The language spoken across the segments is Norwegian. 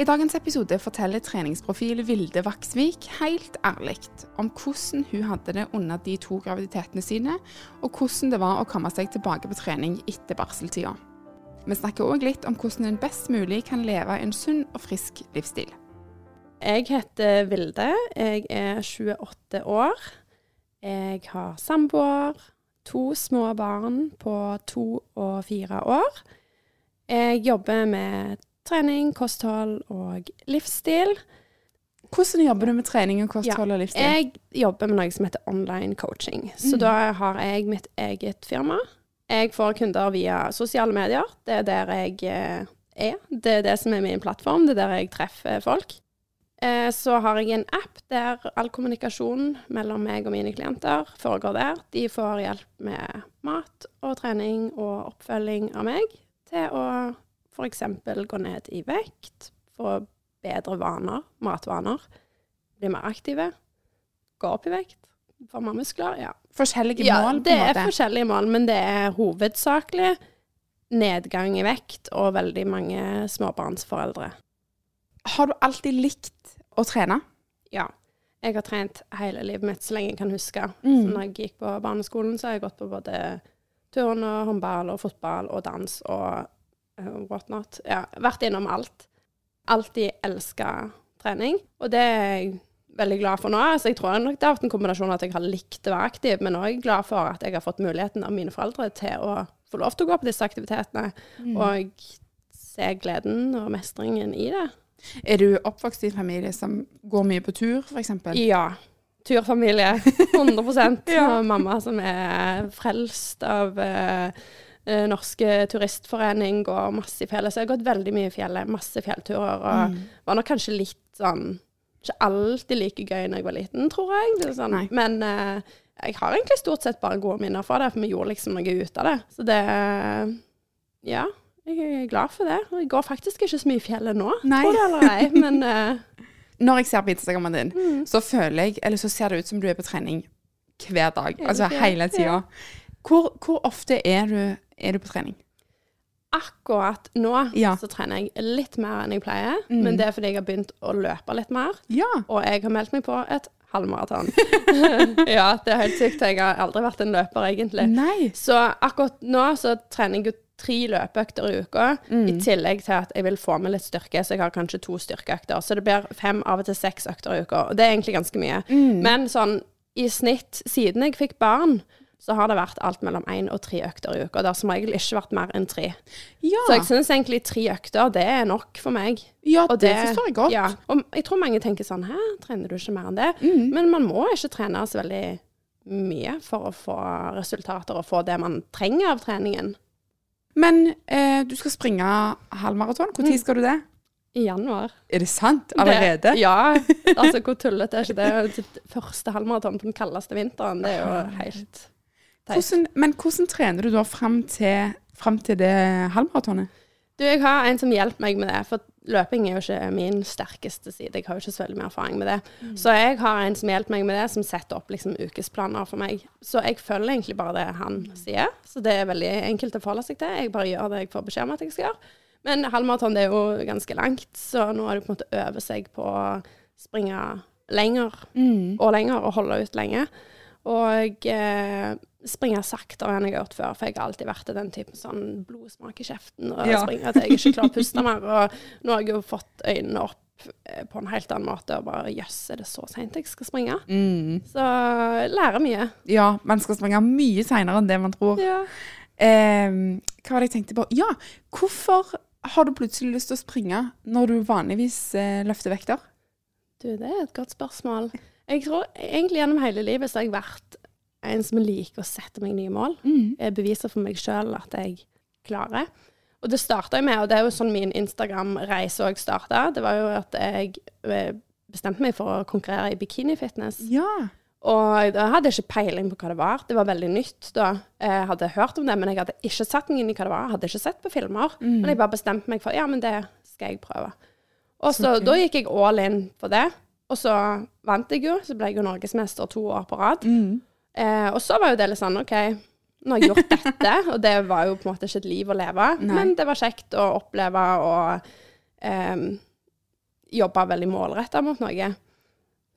I dagens episode forteller treningsprofil Vilde Vaksvik helt ærlig om hvordan hun hadde det under de to graviditetene sine, og hvordan det var å komme seg tilbake på trening etter barseltida. Vi snakker òg litt om hvordan en best mulig kan leve en sunn og frisk livsstil. Jeg heter Vilde. Jeg er 28 år. Jeg har samboer, to små barn på to og fire år. Jeg jobber med trening, kosthold og livsstil. Hvordan jobber du med trening og kosthold og livsstil? Jeg jobber med noe som heter online coaching. Så Mm. da har jeg mitt eget firma. Jeg får kunder via sosiale medier. Det er der jeg eh, er. Det er det som er min plattform. Det er der jeg treffer folk. Eh, Så har jeg en app der all kommunikasjon mellom meg og mine klienter foregår der. De får hjelp med mat og trening og oppfølging av meg til å f.eks. gå ned i vekt, få bedre vaner, matvaner, bli mer aktive, gå opp i vekt, få mer muskler. Ja. Forskjellige ja, mål, på det er forskjellige mål, men det er hovedsakelig nedgang i vekt og veldig mange småbarnsforeldre. Har du alltid likt å trene? Ja. Jeg har trent hele livet mitt så lenge jeg kan huske. Mm. Så når jeg gikk på barneskolen, så har jeg gått på både turn og håndball og fotball og dans og whatnot. Ja, vært innom alt. Alltid elska trening. Og det er jeg veldig glad for nå. Så jeg tror nok det har vært en kombinasjon av at jeg har likt å være aktiv, men òg glad for at jeg har fått muligheten av mine foreldre til å få lov til å gå på disse aktivitetene. Mm. Og se gleden og mestringen i det. Er du oppvokst i en familie som går mye på tur, f.eks.? Ja. Turfamilie. 100 Ja. Og mamma som er frelst av eh, eh, Norske Turistforening, går masse i fjellet. Så jeg har gått veldig mye i fjellet. Masse fjellturer. Og Mm. var nok kanskje litt sånn Ikke alltid like gøy når jeg var liten, tror jeg. Sånn. Men eh, jeg har egentlig stort sett bare gode minner fra det, for vi gjorde liksom noe ut av det. Så det Ja. Jeg er glad for det. Jeg går faktisk ikke så mye i fjellet nå, Nei. tror du eller ei. Men eh, Når jeg ser på Instagrammen din, mm. så føler jeg, eller så ser det ut som du er på trening hver dag. Altså hele tida. Hvor, hvor ofte er du, er du på trening? akkurat nå Ja. så trener jeg litt mer enn jeg pleier. Mm. Men det er fordi jeg har begynt å løpe litt mer. Ja. Og jeg har meldt meg på et halvmaraton. ja, det er helt sykt. Jeg har aldri vært en løper, egentlig. Nei. Så akkurat nå så trener jeg jo tre løpeøkter i uka, Mm. i tillegg til at jeg vil få med litt styrke, så jeg har kanskje to styrkeøkter. Så det blir fem, av og til seks økter i uka. Og det er egentlig ganske mye. Mm. Men sånn i snitt, siden jeg fikk barn, så har det vært alt mellom én og tre økter i uka. Det har som regel ikke vært mer enn tre. Ja, Så jeg syns egentlig tre økter, det er nok for meg. ja Og det, forstår jeg godt. Ja, og jeg tror mange tenker sånn Hæ, trener du ikke mer enn det? Mm. Men man må ikke trene så veldig mye for å få resultater og få det man trenger av treningen. Men eh, du skal springe halvmaraton. Mm. Når skal du det? I januar. Er det sant? Allerede? Det, ja. Altså, hvor tullete er ikke det? Første halvmaraton på den kaldeste vinteren, det er jo helt. Hvordan, men hvordan trener du da fram til, fram til det halvmaratonet? Du, jeg har en som hjelper meg med det, for løping er jo ikke min sterkeste side. Jeg har jo ikke så veldig mye erfaring med det. Så jeg har en som hjelper meg med det, som setter opp liksom ukesplaner for meg. Så jeg følger egentlig bare det han sier. Så det er veldig enkelt å forholde seg til. Jeg bare gjør det jeg får beskjed om at jeg skal gjøre. Men halvmaraton er jo ganske langt, så nå er det på en måte øve seg på å springe lenger Mm. og lenger og holde ut lenge. Og eh, springe saktere enn jeg har gjort før, for jeg har alltid vært den typen sånn blodsmak i kjeften og Ja. springer til jeg ikke klarer å puste mer. Og nå har jeg jo fått øynene opp eh, på en helt annen måte og bare jøss, er det så seint jeg skal springe? Mm. Så lærer mye. Ja, man skal springe mye seinere enn det man tror. Ja. Eh, hva var det jeg tenkte på? Ja, hvorfor har du plutselig lyst til å springe når du vanligvis eh, løfter vekter? Du, det er et godt spørsmål. Jeg tror egentlig gjennom hele livet så har jeg vært en som liker å sette meg nye mål. Mm. Jeg beviser for meg sjøl at jeg klarer. Og det starta jeg med, og det er jo sånn min Instagram-reise òg starta. Det var jo at jeg eh, bestemte meg for å konkurrere i bikinifitness. Ja. Og da hadde jeg ikke peiling på hva det var. Det var veldig nytt da. Jeg hadde hørt om det, men jeg hadde ikke satt meg inn i hva det var. Jeg hadde ikke sett på filmer. Mm. Men jeg bare bestemte meg for ja, men det skal jeg prøve. Og Så så. Da gikk jeg all in på det. Og så vant jeg jo. Så ble jeg jo norgesmester to år på rad. Mm. Eh, og så var jo det litt sånn OK, nå har jeg gjort dette. og det var jo på en måte ikke et liv å leve, Nei. men det var kjekt å oppleve og eh, jobbe veldig målretta mot noe.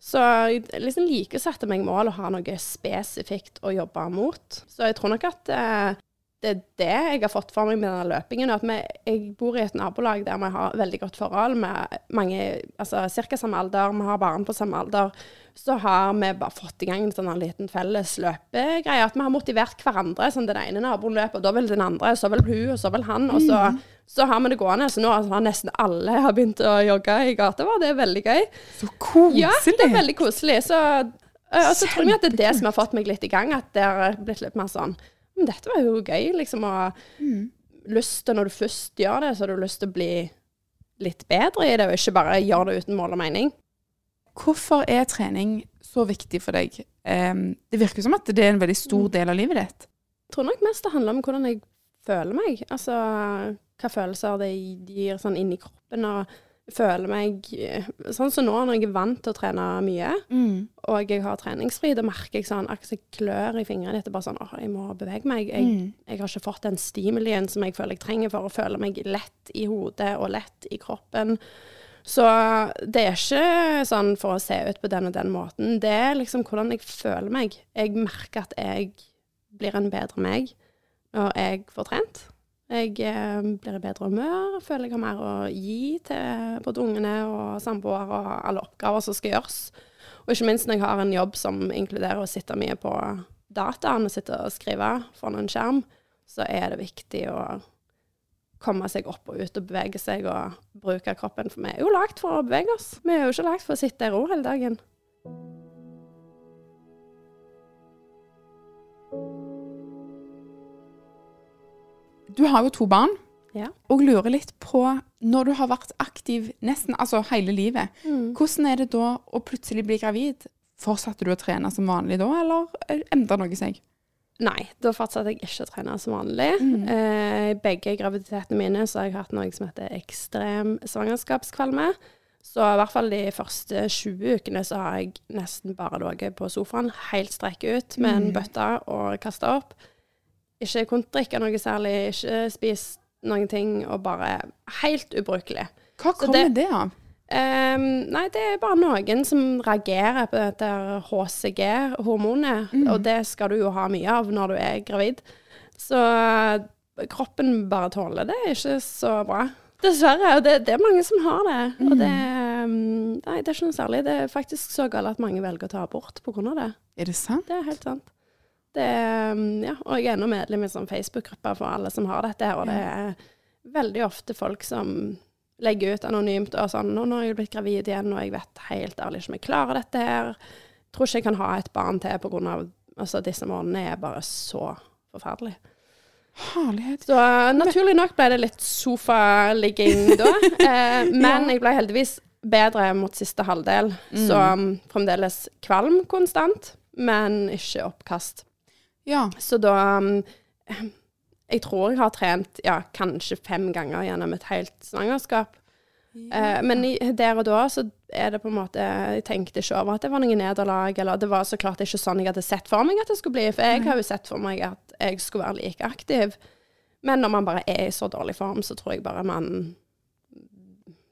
Så jeg liksom liker å sette meg mål og ha noe spesifikt å jobbe mot. Så jeg tror nok at eh, det er det jeg har fått for meg med denne løpingen. At vi, jeg bor i et nabolag der vi har veldig godt forhold med mange altså ca. samme alder, vi har barn på samme alder. Så har vi bare fått i gang en sånn liten felles løpegreie. At vi har motivert hverandre. sånn Den ene naboen løper, og da vil den andre, så vil hun, og så vil han. Og så, mm. så har vi det gående. Så nå har nesten alle har begynt å jogge i gata vår. Det er veldig gøy. Så koselig. Ja, det er veldig koselig. Så, og så tror jeg at det er det som har fått meg litt i gang. At det har blitt litt mer sånn men dette var jo gøy, liksom. Og mm. lyst til, når du først gjør det, så har du lyst til å bli litt bedre i det, og ikke bare gjøre det uten mål og mening. Hvorfor er trening så viktig for deg? Um, det virker som at det er en veldig stor mm. del av livet ditt. Jeg tror nok mest det handler om hvordan jeg føler meg. Altså hva følelser det gir sånn inni kroppen. og føler meg Sånn som nå, når jeg er vant til å trene mye, mm. og jeg har treningsfri, da merker jeg sånn akkurat jeg klør i fingrene etter bare sånn åh, jeg må bevege meg. Jeg, mm. jeg, har ikke fått den stimulien som jeg føler jeg trenger for å føle meg lett i hodet og lett i kroppen. Så det er ikke sånn for å se ut på den og den måten. Det er liksom hvordan jeg føler meg. Jeg merker at jeg blir en bedre meg når jeg får trent. Jeg eh, blir i bedre humør, føler jeg har mer å gi til både ungene og samboer og alle oppgaver som skal gjøres. Og ikke minst når jeg har en jobb som inkluderer å sitte mye på dataen og sitte og skrive foran en skjerm, så er det viktig å komme seg opp og ut og bevege seg og bruke kroppen. For vi er jo lagd for å bevege oss. Vi er jo ikke lagd for å sitte i ro hele dagen. Du har jo to barn, ja. og lurer litt på Når du har vært aktiv nesten altså hele livet, mm. hvordan er det da å plutselig bli gravid? Fortsatte du å trene som vanlig da, eller endra noe seg? Nei, da fortsatte jeg ikke å trene som vanlig. Mm. Eh, begge graviditetene mine så har jeg hatt noe som heter ekstrem svangerskapskvalme. Så i hvert fall de første 20 ukene så har jeg nesten bare ligget på sofaen, helt strekket ut med en mm. bøtte og kasta opp ikke kontrikka noe særlig, ikke spist noen ting, og bare helt ubrukelig. Hva kommer det, det, av? Um, nei, det er bare noen som reagerer på dette HCG-hormonet, mm. og det skal du jo ha mye av når du er gravid. Så kroppen bare tåler det ikke så bra. Dessverre. Og det, det, er mange som har det. Mm. Og det um, Nei, det er ikke noe særlig. Det er faktisk så galt at mange velger å ta abort pga. det. Er det sant? Det er helt sant. Det, um, ja, og jeg er nå medlem i sånn Facebook-gruppa for alle som har dette, og det er veldig ofte folk som legger ut anonymt og sånn 'Nå, har jeg blitt gravid igjen, og jeg vet helt ærlig ikke om jeg klarer dette her.' Tror ikke jeg kan ha et barn til av altså, disse månedene er bare så forferdelige'. Herlighet. Så naturlig nok ble det litt sofaligging da. Eh, men ja. jeg ble heldigvis bedre mot siste halvdel. Mm. Så um, fremdeles kvalm konstant, men ikke oppkast. Ja. Så da um, Jeg tror jeg har trent ja, kanskje fem ganger gjennom et helt svangerskap. Ja. Eh, men der og da så er det på en måte Jeg tenkte ikke over at det var noe nederlag, eller det var så klart ikke sånn jeg hadde sett for meg at det skulle bli. For jeg har jo sett for meg at jeg skulle være like aktiv. Men når man bare er i så dårlig form, så tror jeg bare man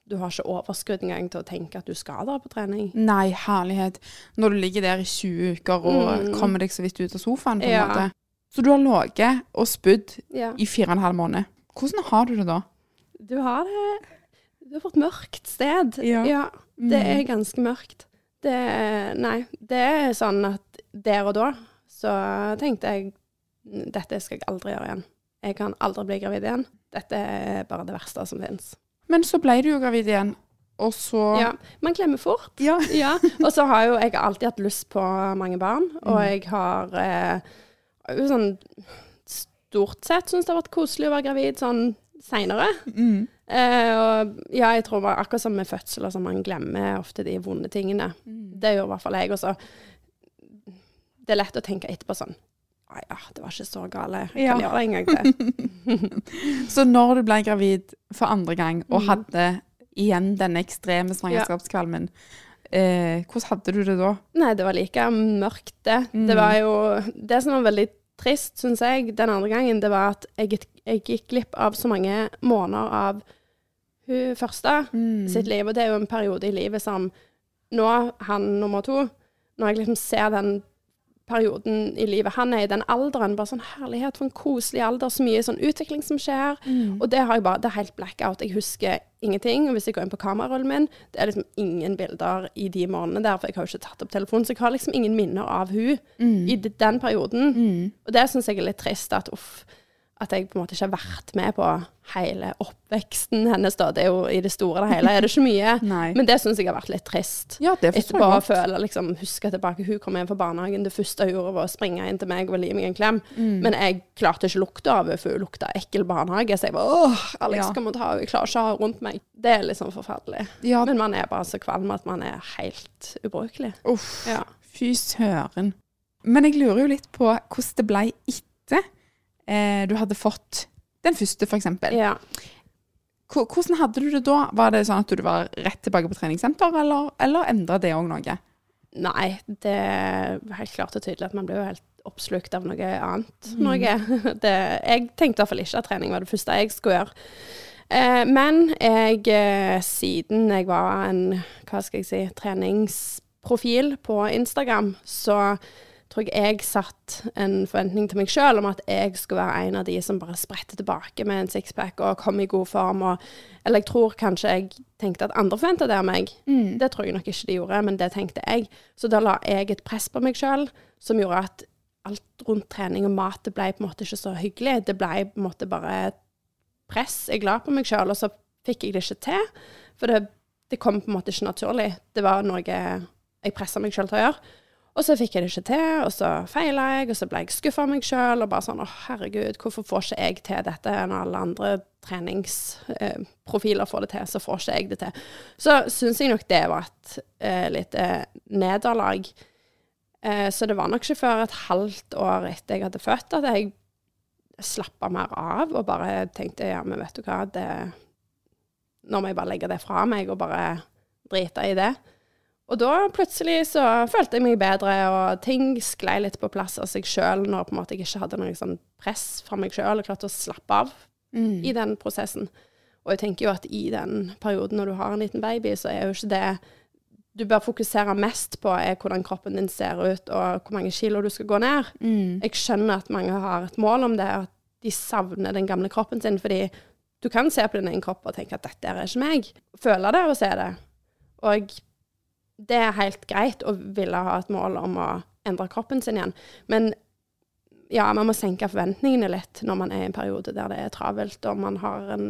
du har ikke overskudd engang til å tenke at du skal dra på trening. Nei, herlighet. Når du ligger der i 20 uker og mm. kommer deg så vidt ut av sofaen, på en ja. måte. Så du har ligget og spydd ja. i fire og en halv måned. Hvordan har du det da? Du har det Du har fått mørkt sted. Ja. ja det mm. er ganske mørkt. Det Nei, det er sånn at der og da så tenkte jeg dette skal jeg aldri gjøre igjen. Jeg kan aldri bli gravid igjen. Dette er bare det verste som finnes. Men så ble du jo gravid igjen, og så Ja. Man glemmer fort. Ja. ja. Og så har jo jeg alltid hatt lyst på mange barn, og mm. jeg har eh, sånn stort sett syns det har vært koselig å være gravid sånn seinere. Mm. Eh, og ja, jeg tror bare akkurat som med fødsel, altså man glemmer ofte de vonde tingene. Mm. Det gjør i hvert fall jeg også. Det er lett å tenke etterpå sånn ja, det var ikke så gale. Jeg kan ja. gjøre det en gang til. så når du ble gravid for andre gang, og mm. hadde igjen denne ekstreme svangerskapskvalmen, eh, hvordan hadde du det da? Nei, det var like mørkt, det. Mm. Det var jo Det som var veldig trist, syns jeg, den andre gangen, det var at jeg, jeg gikk glipp av så mange måneder av hun første Mm. sitt liv. Og det er jo en periode i livet som Nå, han nummer to, når jeg liksom ser den perioden i livet han er i, den alderen, bare sånn herlighet for en koselig alder, så mye sånn utvikling som skjer. Mm. Og det har jeg bare, det er helt blackout. Jeg husker ingenting. Og hvis jeg går inn på kamerarullen min, det er liksom ingen bilder i de månedene der, for jeg har jo ikke tatt opp telefonen, så jeg har liksom ingen minner av hun Mm. i den perioden. Mm. Og det syns jeg er litt trist, at uff, at jeg på en måte ikke har vært med på hele oppveksten hennes, da. Det er jo i det store og hele er det ikke mye. Men det syns jeg har vært litt trist. ja, det Etterpå å føle, liksom, huske tilbake Hun kom hjem fra barnehagen, det første hun gjorde var å springe inn til meg og ville gi meg en klem. Mm. Men jeg klarte ikke lukta av henne, for hun lukta ekkel barnehage. Så jeg bare åh, Alex Ja. skal må ta henne, jeg klarer ikke å ha henne rundt meg. Det er sånn forferdelig. Ja, Men man er bare så kvalm at man er helt ubrukelig. uff. Ja. Fy søren. Men jeg lurer jo litt på hvordan det ble etter eh, du hadde fått den første, eksempel. ja. Hvordan hadde du det da? Var det sånn at du var rett tilbake på treningssenter, eller, eller endra det òg noe? Nei, det er helt klart og tydelig at man blir jo helt oppslukt av noe annet. Noe. Det, jeg tenkte i hvert fall ikke at trening var det første jeg skulle gjøre. Eh, men jeg, eh, siden jeg var en, hva skal jeg si, treningsprofil på Instagram, så tror jeg jeg satt en forventning til meg sjøl om at jeg skulle være en av de som bare spretter tilbake med en sixpack og kom i god form. Og, eller jeg tror kanskje jeg tenkte at andre forventa det av meg. Mm. Det tror jeg nok ikke de gjorde, men det tenkte jeg. Så da la jeg et press på meg sjøl som gjorde at alt rundt trening og mat det ble på en måte ikke så hyggelig. Det ble på en måte bare press jeg la på meg sjøl, og så fikk jeg det ikke til. For det, det kom på en måte ikke naturlig. Det var noe jeg pressa meg sjøl til å gjøre. Og så fikk jeg det ikke til, og så feila jeg, og så ble jeg skuffa av meg sjøl og bare sånn å herregud, hvorfor får ikke jeg til dette når alle andre treningsprofiler får det til, så får ikke jeg det til. Så syns jeg nok det var et eh, lite nederlag. Eh, så det var nok ikke før et halvt år etter jeg hadde født at jeg slappa mer av og bare tenkte ja, men vet du hva, det Nå må jeg bare legge det fra meg og bare drite i det. Og da plutselig så følte jeg meg bedre, og ting sklei litt på plass av seg sjøl når på en måte jeg ikke hadde noe sånn press fra meg sjøl og klarte å slappe av Mm. i den prosessen. Og jeg tenker jo at i den perioden når du har en liten baby, så er jo ikke det du bør fokusere mest på er hvordan kroppen din ser ut, og hvor mange kilo du skal gå ned. Mm. Jeg skjønner at mange har et mål om det, at de savner den gamle kroppen sin, fordi du kan se på din egen kropp og tenke at dette er ikke meg. Føle det og se det. Og det er helt greit å ville ha et mål om å endre kroppen sin igjen, men ja, man må senke forventningene litt når man er i en periode der det er travelt, og man har en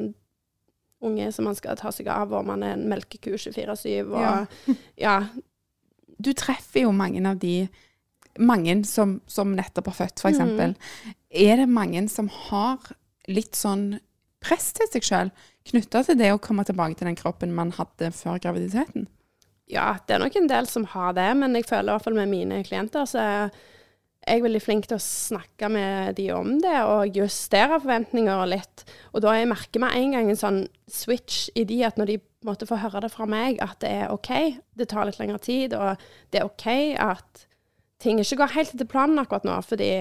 unge som man skal ta seg av, og man er en melkeku 24-7, og Ja. ja. Du treffer jo mange av de Mange som, som nettopp har født, for Mm. Er det mange som har litt sånn press til seg sjøl knytta til det å komme tilbake til den kroppen man hadde før graviditeten? Ja, det er nok en del som har det, men jeg føler i hvert fall med mine klienter så er jeg veldig flink til å snakke med de om det og justere forventninger litt. Og da jeg merker meg en gang en sånn switch i de at når de måtte få høre det fra meg, at det er OK, det tar litt lengre tid, og det er OK at ting ikke går helt etter planen akkurat nå, fordi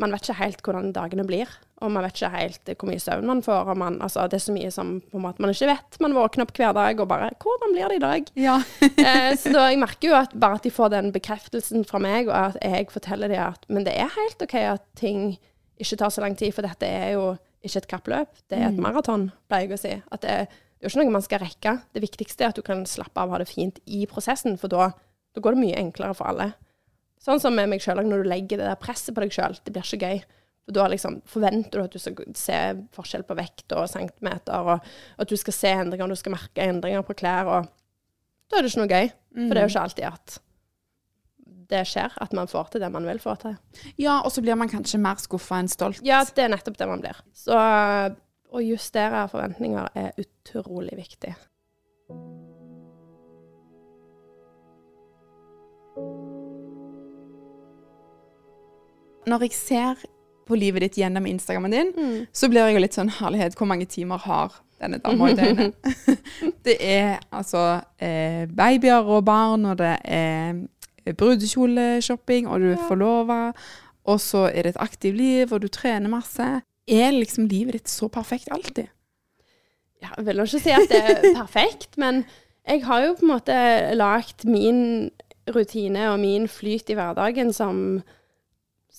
man vet ikke helt hvordan dagene blir. Og man vet ikke helt hvor mye søvn man får. Man, altså, det er så mye som måte man ikke vet. Man våkner opp hver dag og bare 'Hvordan blir det i dag?' Ja. eh, så da, jeg merker jo at bare at de får den bekreftelsen fra meg, og at jeg forteller dem at Men det er helt OK at ting ikke tar så lang tid, for dette er jo ikke et kappløp, det er et maraton, pleier jeg å si. At det, det er jo ikke noe man skal rekke. Det viktigste er at du kan slappe av og ha det fint i prosessen, for da, da går det mye enklere for alle. Sånn som med meg sjøl, når du legger det der presset på deg sjøl, det blir ikke gøy. For da liksom forventer du at du skal se forskjell på vekt og centimeter, og at du skal se endringer, og du skal merke endringer på klær, og da er det ikke noe gøy. For det er jo ikke alltid at det skjer, at man får til det man vil få til. ja, og så blir man kanskje mer skuffa enn stolt. Ja, det er nettopp det man blir. Så å justere forventninger er utrolig viktig. Når jeg ser på livet ditt gjennom Instagrammen din, Mm. så blir jeg jo litt sånn herlighet hvor mange timer har denne dama i døgnet. det er altså eh, babyer og barn, og det er brudekjoleshopping, og du er Ja. forlova, og så er det et aktivt liv, og du trener masse. Er liksom livet ditt så perfekt alltid? ja, Jeg vil ikke si at det er perfekt, men jeg har jo på en måte lagt min rutine og min flyt i hverdagen som,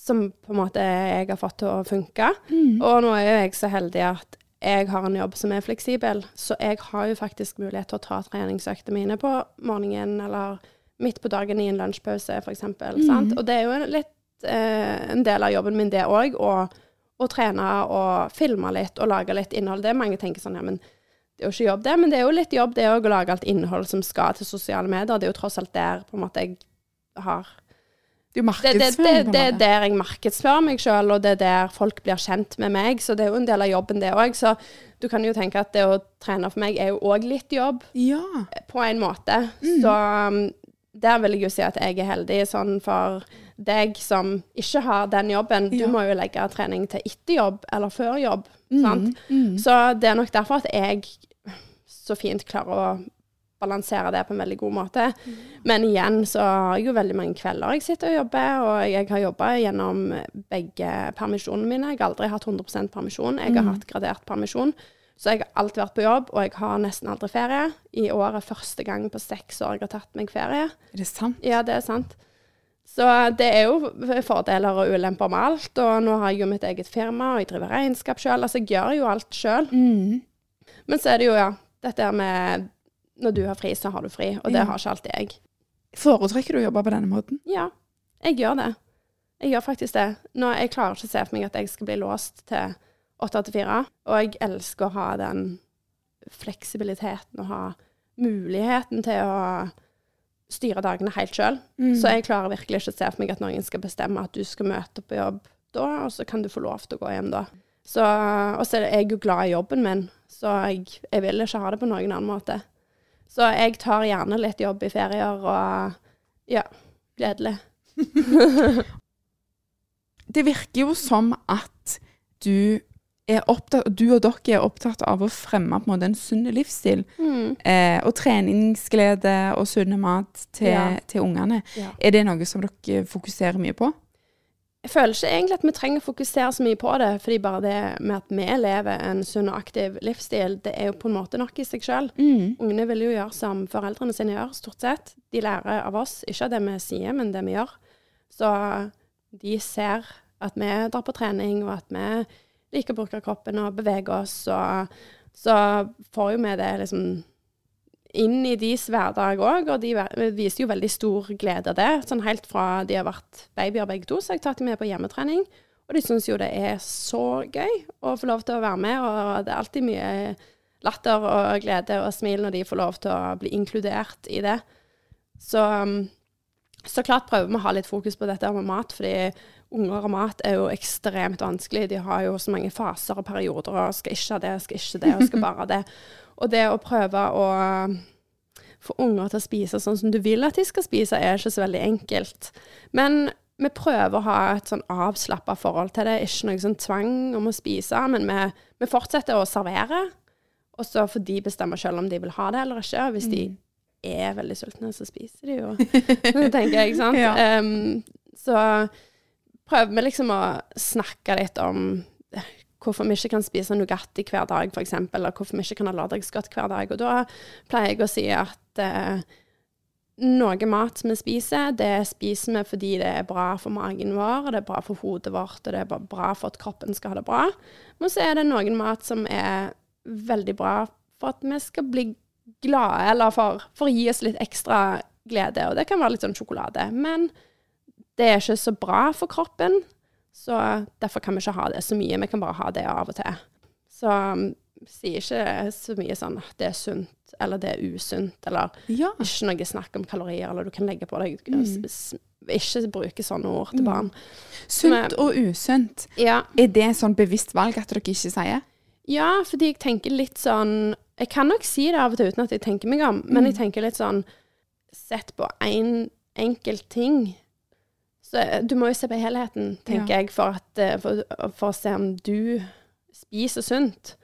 som på en måte jeg har fått til å funke. Mm. Og nå er jo jeg så heldig at jeg har en jobb som er fleksibel, så jeg har jo faktisk mulighet til å ta treningsøktene mine på morgenen eller midt på dagen i en lunsjpause, f.eks. Mm. Og det er jo en, litt, eh, en del av jobben min, det òg, å, trene og filme litt og lage litt innhold. Det er mange tenker sånn, ja, men det er jo ikke jobb, det. Men det er jo litt jobb, det òg, å lage alt innhold som skal til sosiale medier. Det er jo tross alt der på en måte jeg har Det det, det, det, er der jeg markedsfører meg sjøl, og det er der folk blir kjent med meg. Så det er jo en del av jobben, det òg. Så du kan jo tenke at det å trene for meg er jo òg litt jobb, Ja. på en måte. Mm. Så um, der vil jeg jo si at jeg er heldig. Sånn for deg som ikke har den jobben, Ja. du må jo legge trening til etter jobb eller før jobb. Mm. Sant? Mm. Så det er nok derfor at jeg så fint klarer å balansere det på en veldig god måte. Men igjen så har jeg jo veldig mange kvelder jeg sitter og jobber, og jeg har jobba gjennom begge permisjonene mine. Jeg har aldri hatt 100% permisjon. Jeg har Mm. hatt gradert permisjon. Så jeg har alltid vært på jobb, og jeg har nesten aldri ferie. I år er første gang på seks år jeg har tatt meg ferie. Er det sant? Ja, det er sant. Så det er jo fordeler og ulemper med alt. Og nå har jeg jo mitt eget firma, og jeg driver regnskap sjøl. Altså, jeg gjør jo alt sjøl. Mm. Men så er det jo, ja, dette med Når du har fri, så har du fri, og det Ja. har ikke alltid jeg. Foretrekker du å jobbe på denne måten? Ja, jeg gjør det. Jeg gjør faktisk det. Nå, jeg klarer ikke å se for meg at jeg skal bli låst til åtte til fire. Og jeg elsker å ha den fleksibiliteten og ha muligheten til å styre dagene helt sjøl. Mm. Så jeg klarer virkelig ikke å se for meg at noen skal bestemme at du skal møte på jobb da, og så kan du få lov til å gå hjem da. Så, og så er jeg jo glad i jobben min, så jeg, jeg vil ikke ha det på noen annen måte. Så jeg tar gjerne litt jobb i ferier, og ja, gledelig. Det virker jo som at du er opptatt, du og dere er opptatt av å fremme på en måte en sunn livsstil. Mm. Eh, og treningsglede og sunn mat til, Ja. til ungene. Ja. Er det noe som dere fokuserer mye på? Jeg føler ikke egentlig at vi trenger å fokusere så mye på det, fordi bare det med at vi lever en sunn og aktiv livsstil, det er jo på en måte nok i seg sjøl. Mm. Ungene vil jo gjøre som foreldrene sine gjør, stort sett. De lærer av oss, ikke av det vi sier, men det vi gjør. Så de ser at vi drar på trening, og at vi liker å bruke kroppen og bevege oss, og så får jo vi det liksom inn i deres hverdag òg, og de viser jo veldig stor glede av det. Sånn helt fra de har vært babyer begge to, så har jeg tatt dem med på hjemmetrening. Og de syns jo det er så gøy å få lov til å være med, og det er alltid mye latter og glede og smil når de får lov til å bli inkludert i det. Så, um, så klart prøver vi å ha litt fokus på dette med mat, fordi unger og mat er jo ekstremt vanskelig. De har jo så mange faser og perioder, og skal ikke ha det, skal ikke det, og skal bare det. Og det å prøve å um, få unger til å spise sånn som du vil at de skal spise, er ikke så veldig enkelt. Men vi prøver å ha et sånn avslappa forhold til det. Ikke noe sånn tvang om å spise, men vi, vi fortsetter å servere. Og så får de bestemme selv om de vil ha det eller ikke. Hvis de er veldig sultne, så spiser de jo, tenker jeg. ikke sant? Ja. um, så prøver vi liksom å snakke litt om hvorfor vi ikke kan spise Nugatti hver dag, f.eks., eller hvorfor vi ikke kan ha lørdagsgodt hver dag. Og da pleier jeg å si at eh, noe mat vi spiser, det spiser vi fordi det er bra for magen vår, det er bra for hodet vårt, og det er bra for at kroppen skal ha det bra. Men så er det noen mat som er veldig bra for at vi skal bli glade, eller for, for å gi oss litt ekstra glede. Og det kan være litt sånn sjokolade. Men det er ikke så bra for kroppen, så derfor kan vi ikke ha det så mye. Vi kan bare ha det av og til. Så um, sier ikke så mye sånn at det er sunt, eller det er usunt, eller Ja. ikke noe snakk om kalorier, eller du kan legge på deg Mm. Ikke bruke sånne ord til barn. Sunt og usunt. Ja. Er det et sånn bevisst valg at dere ikke sier? ja, fordi jeg tenker litt sånn Jeg kan nok si det av og til uten at jeg tenker meg om, men Mm. jeg tenker litt sånn Sett på én en enkelt ting. Så eh, du må jo se på helheten, tenker Ja. jeg, for, at, eh, for, for å se om du spiser sunt.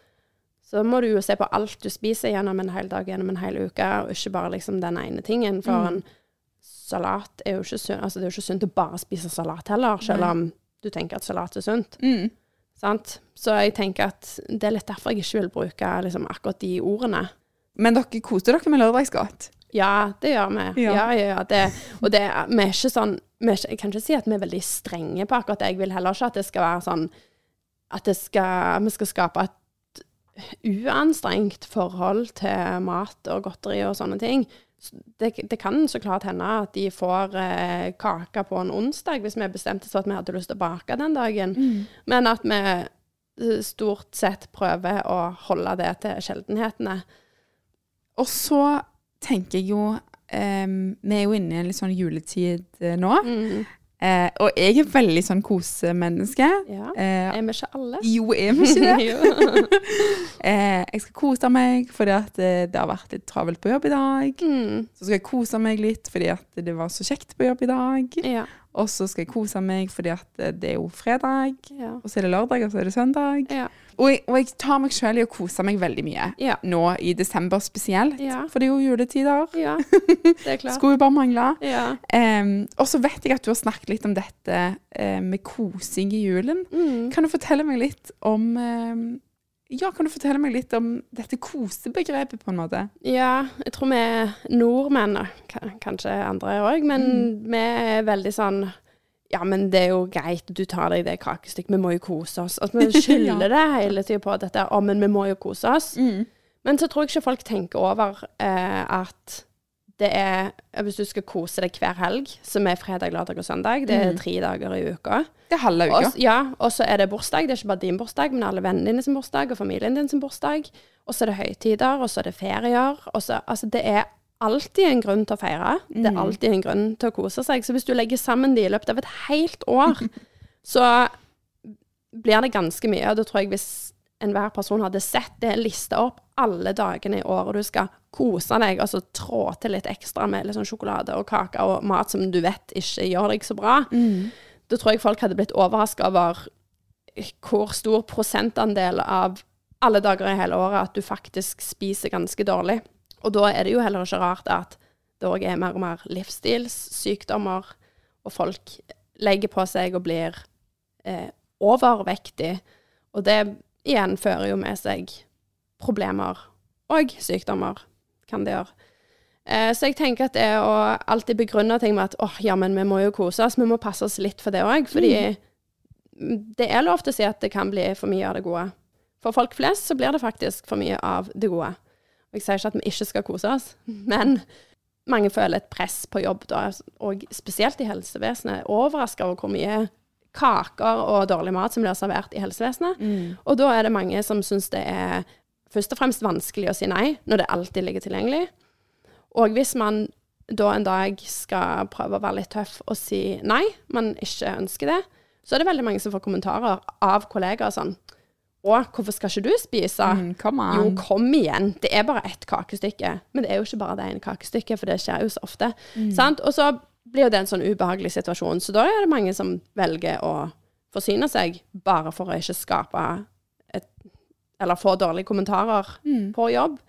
Så må du jo se på alt du spiser gjennom en hel dag, gjennom en hel uke, og ikke bare liksom den ene tingen. For Mm. en salat er jo ikke sunt. Altså, det er jo ikke sunt å bare spise salat heller, selv om du tenker at salat er sunt. Mm. Sant? Så jeg tenker at det er litt derfor jeg ikke vil bruke liksom, akkurat de ordene. Men dere koser dere med lørdagsgodt? Ja, det gjør vi. Ja. Ja, ja, ja. Det, og det, vi er ikke sånn vi Jeg kan ikke si at vi er veldig strenge på akkurat det. Jeg vil heller ikke at det skal være sånn at det skal, vi skal skape et uanstrengt forhold til mat og godteri og sånne ting. Det, det kan så klart hende at de får eh, kake på en onsdag, hvis vi bestemte oss for at vi hadde lyst til å bake den dagen. Men at vi eh, stort sett prøver å holde det til sjeldenhetene. Og så tenker jeg jo em, Vi er jo inne i en litt sånn juletid uh, nå. Mm. Uh, og jeg er veldig sånn kosemenneske. Ja. Eh, Er vi ikke alle? jo, er vi ikke det? jeg skal kose meg fordi at det har vært litt travelt på jobb i dag. Mm. Så skal jeg kose meg litt fordi at det var så kjekt på jobb i dag. Ja. Og så skal jeg kose meg fordi at eh, det er jo fredag, Ja. og så er det lørdag, og så er det søndag. Ja. Og jeg, og jeg tar meg selv i å kose meg veldig mye. Ja. Nå i desember spesielt, for det er jo juletider. ja. Det er klart. Skulle jo bare mangle. Ja. Em, og så vet jeg at du har snakket litt om dette uh, med kosing i julen. Mm. Kan du fortelle meg litt om em, Ja, kan du fortelle meg litt om dette kosebegrepet, på en måte? ja, jeg tror vi er nordmenn, kanskje andre òg, men vi er veldig sånn ja, men det er jo greit, du tar deg det kakestykket, vi må jo kose oss. At vi skylder det hele tida på dette, å, men vi må jo kose oss. Men så tror jeg ikke folk tenker over eh, at det er Hvis du skal kose deg hver helg, som er fredag, lørdag og søndag, det er tre dager i uka. Det er halve uka. Også, ja, og så er det bursdag. Det er ikke bare din bursdag, men alle vennene dine sin bursdag, og familien din sin bursdag. Og så er det høytider, og så er det ferier. Så, altså, det er alltid en grunn til å feire. Det er alltid en grunn til å kose seg. Så hvis du legger sammen de i løpet av et helt år, så blir det ganske mye. Og da tror jeg hvis enhver person hadde sett det, lista opp alle dagene i året, du skal kose deg, og så trå til litt ekstra med litt sånn sjokolade og kake og mat som du vet ikke gjør deg så bra, da tror jeg folk hadde blitt overraska over hvor stor prosentandel av alle dager i hele året at du faktisk spiser ganske dårlig. Og da er det jo heller ikke rart at det òg er mer og mer livsstilssykdommer, og folk legger på seg og blir eh, overvektig. Og det igjen fører jo med seg problemer og sykdommer, kan det gjøre. Eh, så jeg tenker at det å alltid begrunne ting med at åh, ja, men vi må jo kose oss, vi må passe oss litt for det òg, fordi det er lov til å si at det kan bli for mye av det gode. For folk flest så blir det faktisk for mye av det gode. Og jeg sier ikke at vi ikke skal kose oss, men mange føler et press på jobb da, og spesielt i helsevesenet. Overraska over hvor mye kaker og dårlig mat som blir servert i helsevesenet. Og da er det mange som syns det er først og fremst vanskelig å si nei, når det alltid ligger tilgjengelig. Og hvis man da en dag skal prøve å være litt tøff og si nei, man ikke ønsker det, så er det veldig mange som får kommentarer av kollegaer sånn Å, hvorfor skal ikke du spise? Mm, on. Jo, kom igjen. Det er bare ett kakestykke. Men det er jo ikke bare det ene kakestykket, for det skjer jo så ofte. Sant? Og så blir jo det en sånn ubehagelig situasjon. Så da er det mange som velger å forsyne seg bare for å ikke skape Eller få dårlige kommentarer på jobb.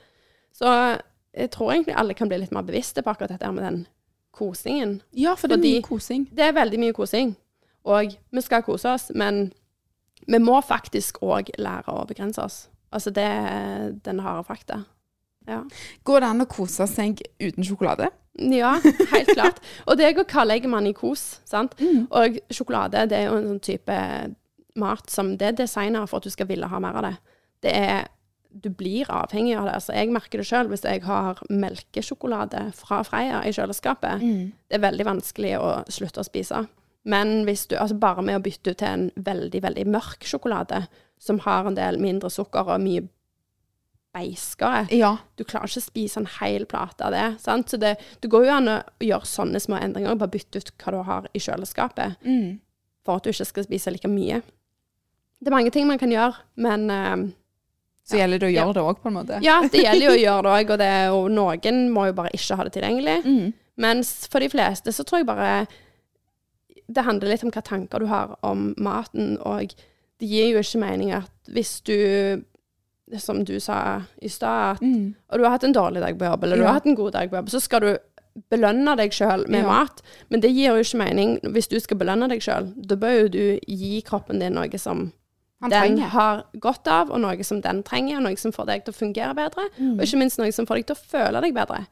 Så jeg tror egentlig alle kan bli litt mer bevisste på akkurat dette med den kosingen. Ja, for det er Fordi- mye kosing. Det er veldig mye kosing. Og vi skal kose oss, men vi må faktisk òg lære å begrense oss. Altså det er den harde fakta. Ja. Går det an å kose seg uten sjokolade? ja, helt klart. Og det går legger man i kos, sant. Og sjokolade det er jo en sånn type mat som det er designa for at du skal ville ha mer av det. Det er du blir avhengig av det. Altså, jeg merker det sjøl hvis jeg har melkesjokolade fra Freia i kjøleskapet. Det er veldig vanskelig å slutte å spise. Men hvis du, altså bare med å bytte ut til en veldig, veldig mørk sjokolade, som har en del mindre sukker og mye beiskere Ja. Du klarer ikke å spise en hel plate av det. Sant? Så det, det går jo an å gjøre sånne små endringer, bare bytte ut hva du har i kjøleskapet, Mm. for at du ikke skal spise like mye. Det er mange ting man kan gjøre, men eh, Så gjelder det å gjøre det òg, på en måte. Ja, det gjelder jo å gjøre det òg, og det er noen må jo bare ikke ha det tilgjengelig. Mm. Mens for de fleste så tror jeg bare det handler litt om hva tanker du har om maten, og det gir jo ikke mening at hvis du, som du sa i stad, at Mm. og du har hatt en dårlig dag på jobb, eller du har hatt en god dag på jobb, så skal du belønne deg sjøl med Ja. mat. Men det gir jo ikke mening hvis du skal belønne deg sjøl. Da bør jo du gi kroppen din noe som Han den trenger. har godt av, og noe som den trenger, og noe som får deg til å fungere bedre, Mm. og ikke minst noe som får deg til å føle deg bedre.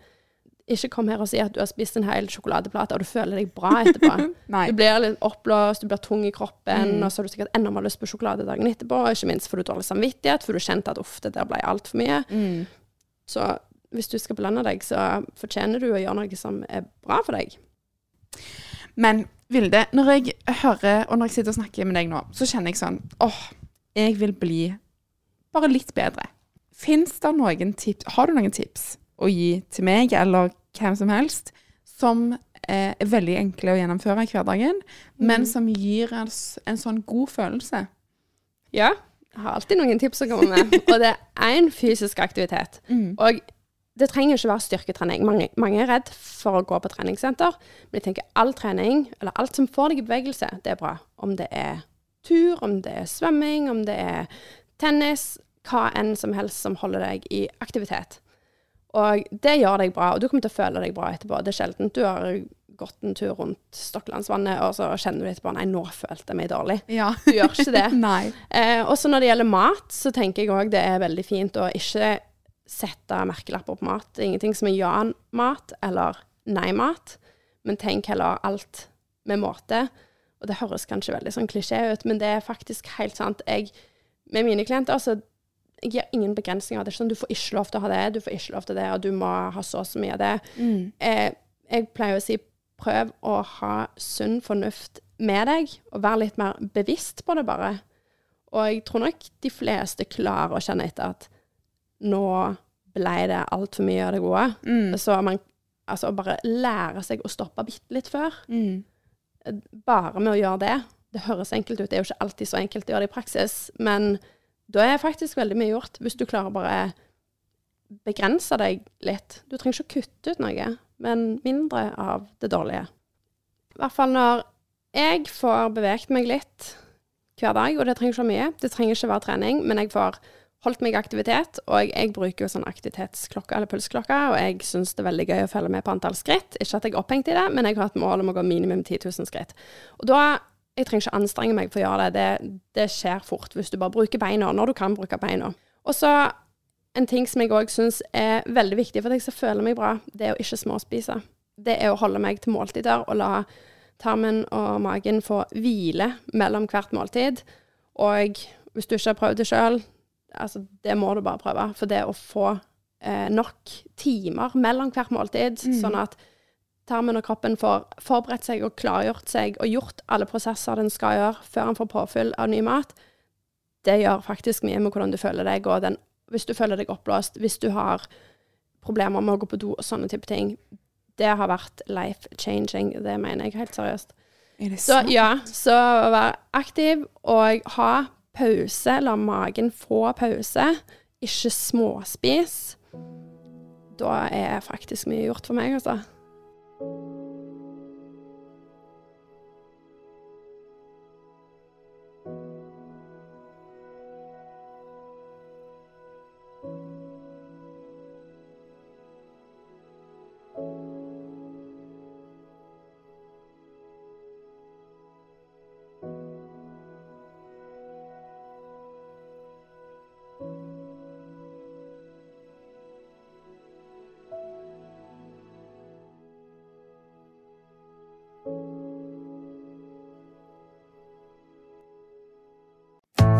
Ikke kom her og si at du har spist en hel sjokoladeplate, og du føler deg bra etterpå. Du blir litt oppblåst, du blir tung i kroppen, Mm. og så har du sikkert enda mer lyst på sjokolade dagen etterpå, og ikke minst får du dårlig samvittighet, for du kjente at uff, det der ble altfor mye. Mm. Så hvis du skal belønne deg, så fortjener du å gjøre noe som er bra for deg. Men Vilde, når jeg hører, og når jeg sitter og snakker med deg nå, så kjenner jeg sånn åh, jeg vil bli bare litt bedre. Fins det noen tips Har du noen tips å gi til meg, eller hvem som helst, som eh, er veldig enkle å gjennomføre i hverdagen, men Mm. som gir oss en sånn god følelse? Ja, jeg har alltid noen tips å komme med, og det er én fysisk aktivitet. Og det trenger ikke være styrketrening. Mange, mange er redd for å gå på treningssenter, men jeg tenker all trening, eller alt som får deg i bevegelse, det er bra. Om det er tur, om det er svømming, om det er tennis, hva enn som helst som holder deg i aktivitet. Og det gjør deg bra, og du kommer til å føle deg bra etterpå. Det er sjelden du har gått en tur rundt Stokkelandsvannet, og så kjenner du etterpå nei, nå følte jeg meg dårlig. Ja. Du gjør ikke det. Nei. Eh, også når det gjelder mat, så tenker jeg òg det er veldig fint å ikke sette merkelapper på mat. Det er ingenting som er ja-mat eller nei-mat, men tenk heller alt med måte. Og det høres kanskje veldig sånn klisjé ut, men det er faktisk helt sant. Jeg, med mine klienter, så jeg gir ingen begrensninger. Det er ikke sånn du får ikke lov til å ha det, du får ikke lov til det, og du må ha så og så mye av det. Mm. Jeg, jeg pleier å si prøv å ha sunn fornuft med deg, og være litt mer bevisst på det, bare. Og jeg tror nok de fleste klarer å kjenne etter at nå ble det altfor mye av det gode. Mm. Så man altså bare lære seg å stoppe bitte litt før. Mm. Bare med å gjøre det. Det høres enkelt ut, det er jo ikke alltid så enkelt å gjøre det i praksis, men da er faktisk veldig mye gjort, hvis du klarer å bare begrense deg litt. Du trenger ikke å kutte ut noe, men mindre av det dårlige. I hvert fall når jeg får beveget meg litt hver dag, og det trenger ikke være mye, det trenger ikke være trening, men jeg får holdt meg i aktivitet, og jeg bruker jo sånn aktivitetsklokke eller pulsklokke, og jeg syns det er veldig gøy å følge med på antall skritt. Ikke at jeg er opphengt i det, men jeg har et mål om å gå minimum 10 000 skritt. Og da jeg trenger ikke anstrenge meg for å gjøre det. det. Det skjer fort hvis du bare bruker beina når du kan bruke beina. Og så en ting som jeg òg syns er veldig viktig for at jeg skal føle meg bra, det er å ikke småspise. Det er å holde meg til måltider og la tarmen og magen få hvile mellom hvert måltid. Og hvis du ikke har prøvd det sjøl, altså det må du bare prøve. For det å få eh, nok timer mellom hvert måltid, sånn at tarmen og kroppen får forberedt seg og klargjort seg og gjort alle prosesser den skal gjøre før den får påfyll av ny mat, det gjør faktisk mye med hvordan du føler deg, og den, hvis du føler deg oppblåst, hvis du har problemer med å gå på do og sånne type ting. Det har vært life changing, det mener jeg helt seriøst. Er det Så sant? ja, så vær aktiv og ha pause, la magen få pause, ikke småspis, da er faktisk mye gjort for meg, altså.